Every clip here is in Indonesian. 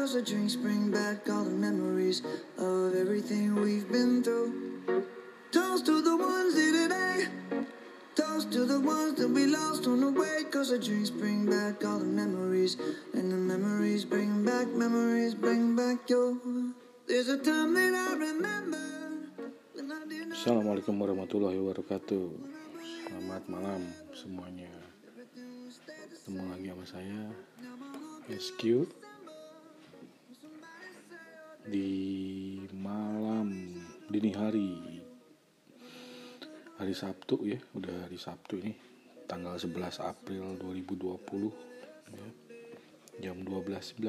Cause the drinks bring back all the memories of everything we've been through. Toast to the ones here today. Toast to the ones that we lost on the way. Cause the drinks bring back all the memories. And the memories bring back, memories bring back your. There's a time that I remember. Assalamualaikum warahmatullahi wabarakatuh Selamat malam semuanya Ketemu lagi sama saya SQ Di malam dini hari. Hari Sabtu ya Udah hari Sabtu ini. Tanggal 11 April 2020 ya. Jam 12.19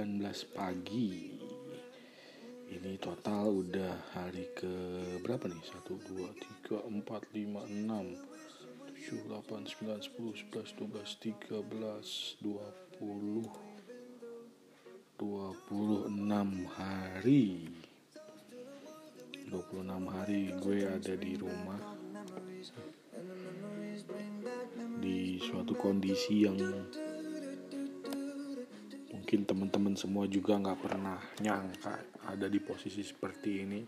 pagi. Ini total udah hari ke berapa nih? 1 2 3 4 5 6 7 8 9 10 11 12 13 20 26 hari. 26 hari gue ada di rumah. Di suatu kondisi yang mungkin teman-teman semua juga nggak pernah nyangka ada di posisi seperti ini.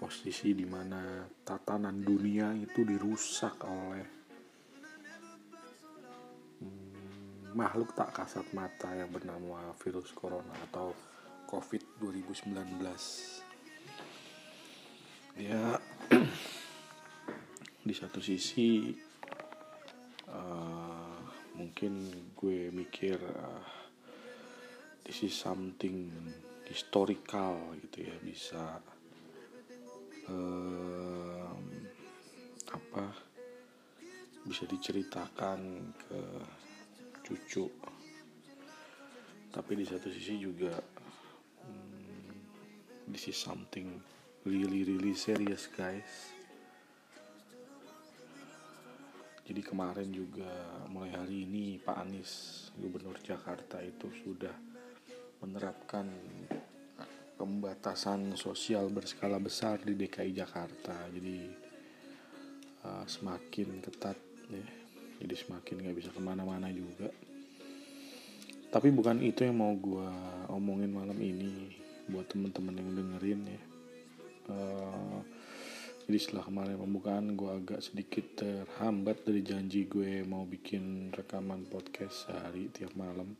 Posisi di mana tatanan dunia itu dirusak oleh makhluk tak kasat mata yang bernama virus corona atau covid 2019 ya di satu sisi eh, mungkin gue mikir uh, this is something historical gitu ya bisa um, apa bisa diceritakan ke cucu tapi di satu sisi juga hmm, this is something really really serious guys jadi kemarin juga mulai hari ini Pak Anies Gubernur Jakarta itu sudah menerapkan pembatasan sosial berskala besar di DKI Jakarta. Jadi uh, semakin ketat ya. Jadi semakin nggak bisa ke mana-mana juga. Tapi bukan itu yang mau gue omongin malam ini buat temen-temen yang dengerin ya. Uh, jadi setelah kemarin pembukaan gue agak sedikit terhambat dari janji gue mau bikin rekaman podcast sehari tiap malam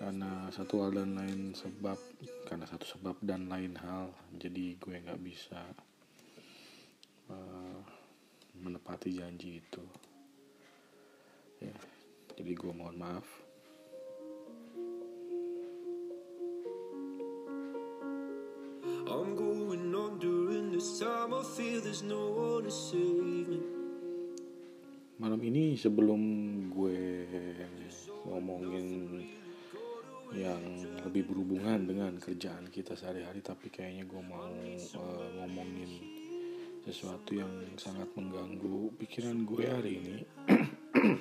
karena satu hal dan lain sebab karena satu sebab dan lain hal jadi gue nggak bisa uh, menepati janji itu ya jadi gue mohon maaf I'm going on during this time. I feel there's no one to save me. malam ini sebelum gue ngomongin yang lebih berhubungan dengan kerjaan kita sehari-hari tapi kayaknya gue mau uh, ngomongin sesuatu yang sangat mengganggu pikiran gue hari ini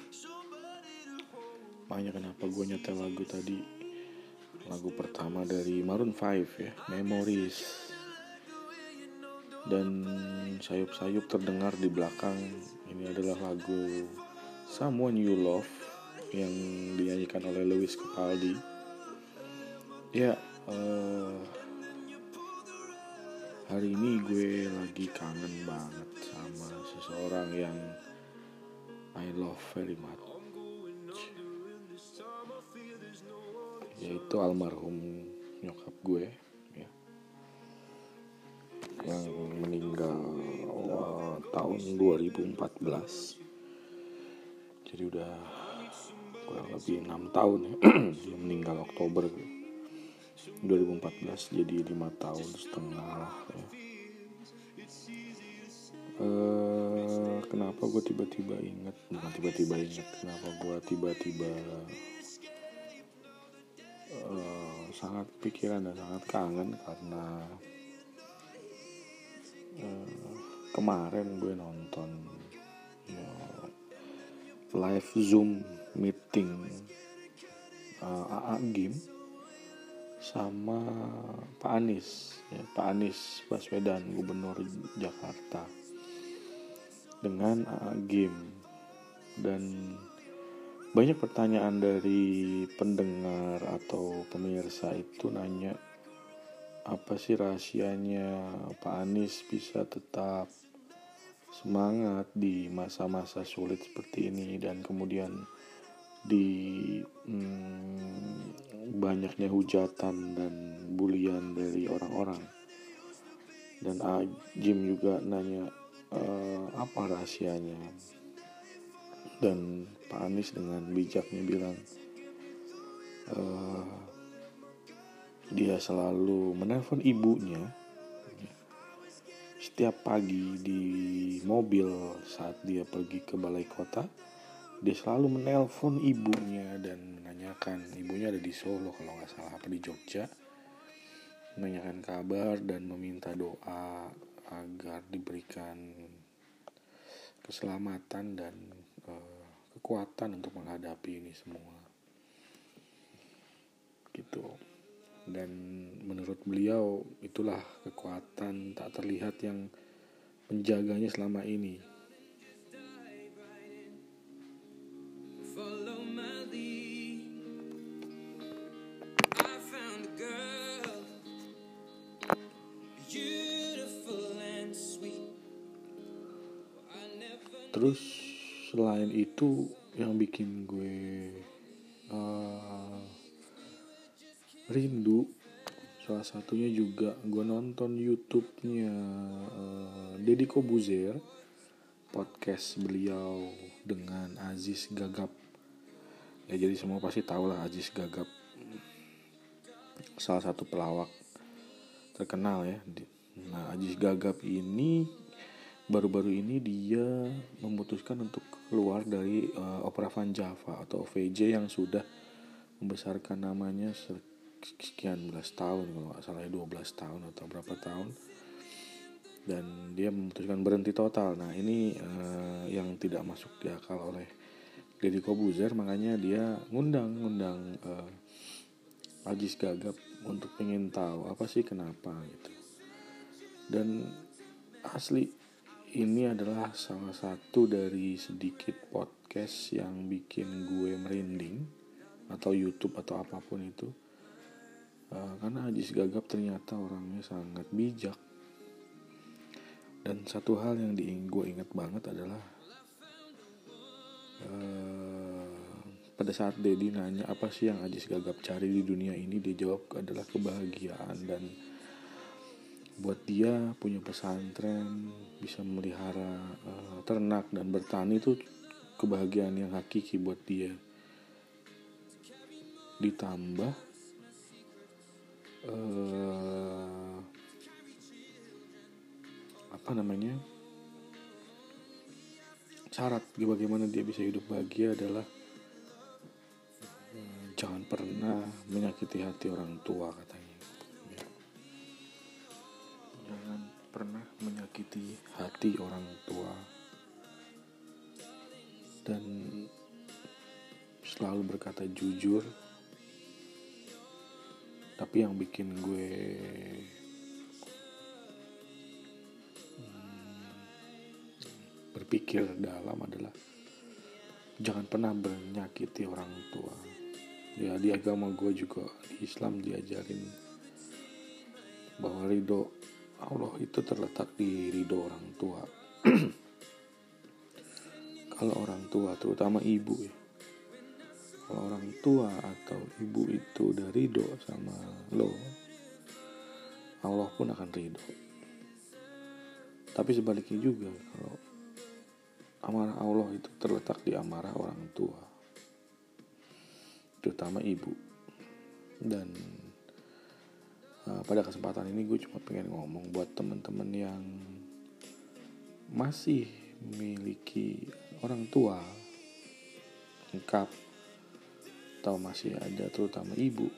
makanya kenapa gue nyetel lagu tadi? Lagu pertama dari Maroon 5 ya Memories. Dan sayup-sayup terdengar di belakang. Ini adalah lagu Someone You Love yang dinyanyikan oleh Lewis Capaldi. Ya eh, hari ini gue lagi kangen banget sama seseorang yang I love very much. Yaitu almarhum nyokap gue ya. Yang meninggal uh, tahun 2014 jadi udah kurang lebih enam tahun ya. Dia meninggal Oktober. 2014 jadi lima tahun setengah ya. Eh, kenapa gue tiba-tiba inget bukan tiba-tiba inget kenapa gue tiba-tiba eh, sangat pikiran dan sangat kangen karena eh, kemarin gue nonton ya, live zoom meeting uh, AA Game sama Pak Anies ya, Pak Anies Baswedan Gubernur Jakarta dengan AA Game. Dan banyak pertanyaan dari pendengar atau pemirsa itu nanya apa sih rahasianya? Pak Anies bisa tetap semangat di masa-masa sulit seperti ini? Dan kemudian di hmm, banyaknya hujatan dan bulian dari orang-orang. Dan Jim juga nanya e, apa rahasianya? Dan Pak Anies dengan bijaknya bilang e, dia selalu menelpon ibunya setiap pagi di mobil saat dia pergi ke balai kota. Dia selalu menelpon ibunya dan menanyakan ibunya ada di Solo kalau nggak salah apa di Jogja? Menanyakan kabar dan meminta doa agar diberikan keselamatan dan uh, kekuatan untuk menghadapi ini semua. Gitu. Dan menurut beliau itulah kekuatan tak terlihat yang menjaganya selama ini bikin gue uh, rindu. Salah satunya juga gue nonton YouTube-nya uh, Deddy Kobuzer podcast beliau dengan Aziz Gagap. Ya jadi semua pasti tahu lah Aziz Gagap. Salah satu pelawak terkenal ya. Nah Aziz Gagap ini baru-baru ini dia memutuskan untuk keluar dari uh, Opera Van Java atau VJ yang sudah membesarkan namanya sekian belas tahun kalau nggak salah 12 ya, tahun atau berapa tahun. Dan dia memutuskan berhenti total. Nah ini uh, yang tidak masuk di akal oleh Deddy Kobuzer makanya dia ngundang ngundang uh, Ajis Gagap untuk pengen tahu apa sih kenapa gitu. Dan asli ini adalah salah satu dari sedikit podcast yang bikin gue merinding atau YouTube atau apa pun itu. Uh, karena Ajis Gagap ternyata orangnya sangat bijak. Dan satu hal yang di gue ingat banget adalah uh, pada saat Dedi nanya apa sih yang Ajis Gagap cari di dunia ini? Dia jawab adalah kebahagiaan dan buat dia punya pesantren bisa memelihara uh, ternak dan bertani itu kebahagiaan yang hakiki buat dia. Ditambah uh, apa namanya? Syarat bagaimana dia bisa hidup bahagia adalah uh, jangan pernah menyakiti hati orang tua katanya menyakiti hati orang tua. Dan selalu berkata jujur. Tapi yang bikin gue hmm, berpikir dalam adalah jangan pernah menyakiti orang tua. Ya di agama gue juga di Islam diajarin bahwa ridho Allah itu terletak di ridho orang tua. Kalau orang tua, terutama ibu ya. Kalau orang tua atau ibu itu udah ridho sama lo, Allah pun akan ridho. Tapi sebaliknya juga, kalau amarah Allah itu terletak di amarah orang tua. Terutama ibu. Dan pada kesempatan ini gue cuma pengen ngomong buat temen-temen yang masih memiliki orang tua lengkap atau masih ada terutama ibu.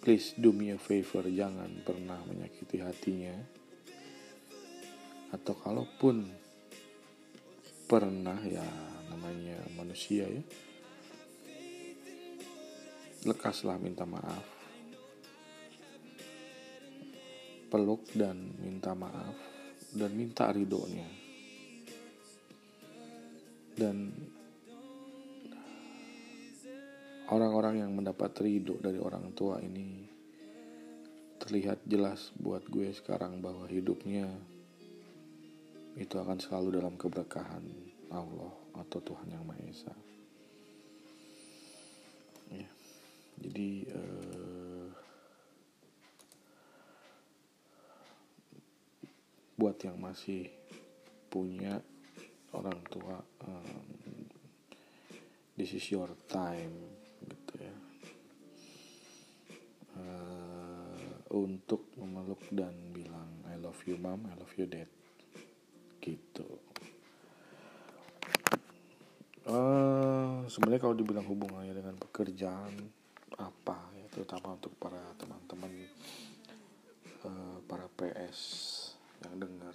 Please do me a favor jangan pernah menyakiti hatinya. Atau kalaupun pernah ya namanya manusia ya lekaslah minta maaf peluk dan minta maaf dan minta ridhonya dan orang-orang yang mendapat ridho dari orang tua ini terlihat jelas buat gue sekarang bahwa hidupnya itu akan selalu dalam keberkahan Allah atau Tuhan yang Maha Esa. Ya. Jadi eh, buat yang masih punya orang tua, um, this is your time, gitu ya, uh, untuk memeluk dan bilang I love you mom, I love you dad, gitu. Uh, sebenarnya kalau dibilang hubungannya dengan pekerjaan apa ya terutama untuk para teman-teman uh, para PS yang dengar.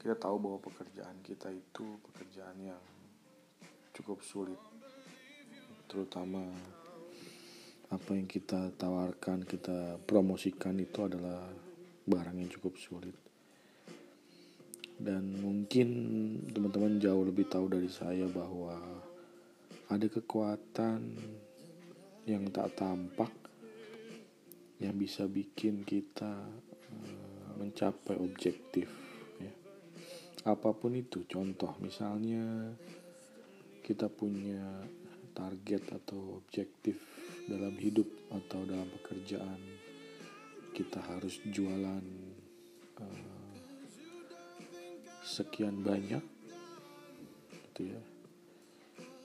Kita tahu bahwa pekerjaan kita itu pekerjaan yang cukup sulit terutama apa yang kita tawarkan kita promosikan itu adalah barang yang cukup sulit. Dan mungkin teman-teman jauh lebih tahu dari saya bahwa ada kekuatan yang tak tampak yang bisa bikin kita mencapai objektif ya. apa pun itu contoh misalnya kita punya target atau objektif dalam hidup atau dalam pekerjaan kita harus jualan uh, sekian banyak gitu ya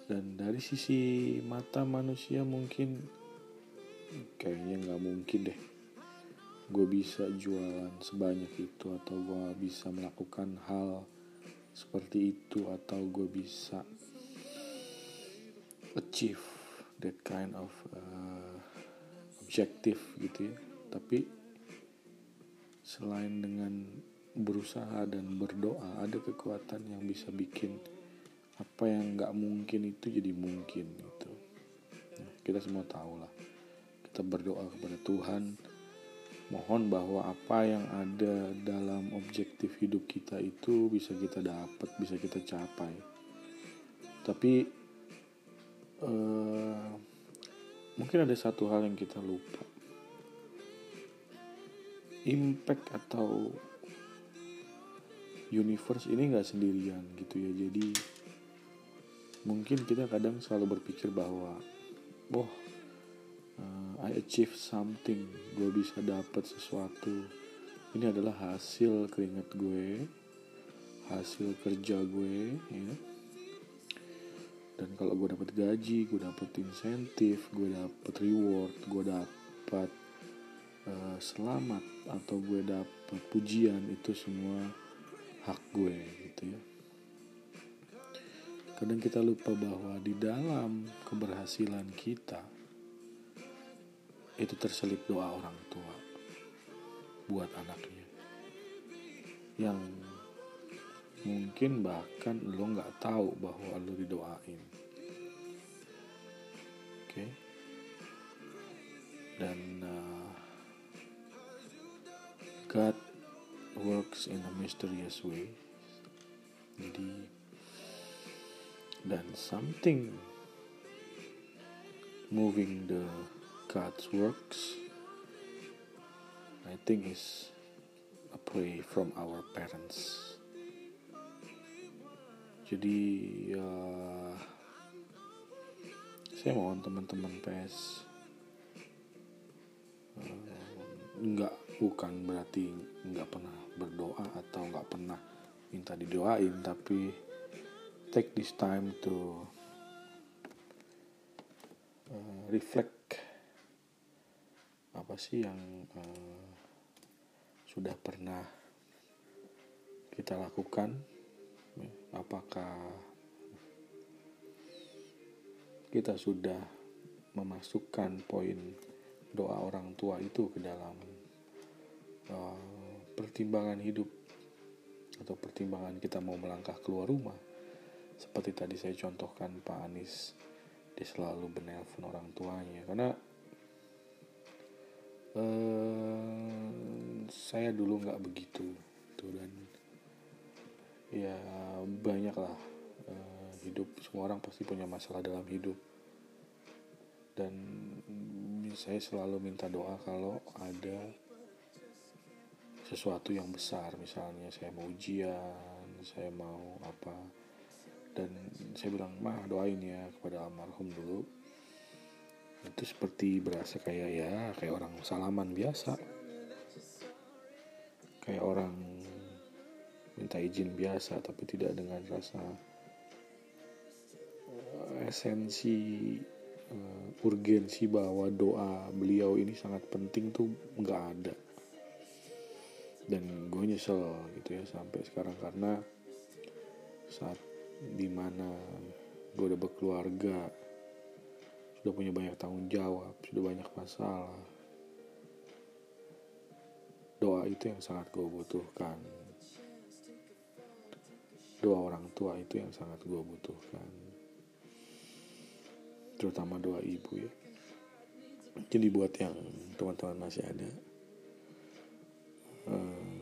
dan dari sisi mata manusia mungkin kayaknya nggak mungkin deh gue bisa jualan sebanyak itu atau gue bisa melakukan hal seperti itu atau gue bisa achieve that kind of uh, objective gitu ya. Tapi selain dengan berusaha dan berdoa ada kekuatan yang bisa bikin apa yang nggak mungkin itu jadi mungkin gitu. Nah, kita semua tahu lah kita berdoa kepada Tuhan mohon bahwa apa yang ada dalam objektif hidup kita itu bisa kita dapat bisa kita capai. Tapi uh, mungkin ada satu hal yang kita lupa. Impact atau universe ini nggak sendirian gitu ya. Jadi mungkin kita kadang selalu berpikir bahwa oh uh, I achieve something gue bisa dapat sesuatu. Ini adalah hasil keringat gue hasil kerja gue ya. Dan kalau gue dapat gaji gue dapat insentif gue dapat reward gue dapat uh, selamat atau gue dapat pujian itu semua hak gue gitu ya. Kadang kita lupa bahwa di dalam keberhasilan kita itu terselip doa orang tua buat anaknya. Yang mungkin bahkan lo nggak tahu bahwa lo didoain. Oke? Okay? dan uh, God works in a mysterious way. Jadi dan something moving the God's works. I think is a pray from our parents. Jadi ya saya mohon teman-teman PS nggak bukan berarti nggak pernah berdoa atau nggak pernah minta didoain tapi take this time to uh, reflect apa sih yang uh, sudah pernah kita lakukan? Apakah kita sudah memasukkan poin doa orang tua itu ke dalam uh, pertimbangan hidup? Atau pertimbangan kita mau melangkah keluar rumah? Seperti tadi saya contohkan Pak Anies dia selalu menelpon orang tuanya. Karena uh, saya dulu nggak begitu tuh dan ya banyak lah eh, hidup. Semua orang pasti punya masalah dalam hidup. Dan saya selalu minta doa kalau ada sesuatu yang besar. Misalnya saya mau ujian saya mau apa. Dan saya bilang mah doain ya kepada almarhum dulu itu seperti berasa kayak ya kayak orang salaman biasa. Kayak orang minta izin biasa tapi tidak dengan rasa eh, esensi uh, urgensi bahwa doa beliau ini sangat penting tuh nggak ada. Dan gue nyesel gitu ya sampai sekarang karena saat di mana gue udah berkeluarga sudah punya banyak tanggung jawab sudah banyak masalah. Doa itu yang sangat gue butuhkan. Doa orang tua itu yang sangat gue butuhkan. Terutama doa ibu ya. Jadi buat yang teman-teman masih ada uh,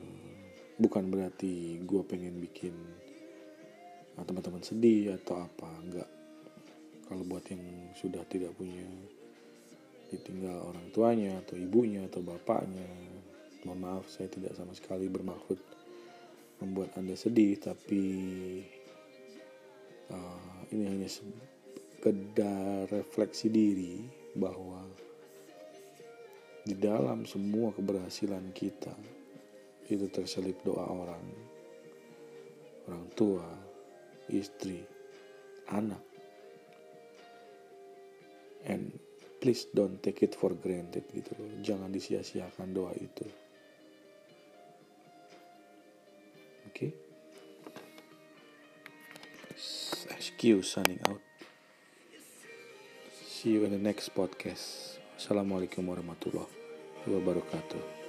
bukan berarti gue pengen bikin uh, teman-teman sedih atau apa enggak kalau buat yang sudah tidak punya ditinggal orang tuanya atau ibunya atau bapaknya mohon maaf saya tidak sama sekali bermaksud membuat anda sedih tapi uh, ini hanya sekedar refleksi diri bahwa di dalam semua keberhasilan kita itu terselip doa orang orang tua istri anak and please don't take it for granted gitu loh. Jangan disia-siakan doa itu. Oke okay? SQ signing out. See you in the next podcast. Assalamualaikum warahmatullahi wabarakatuh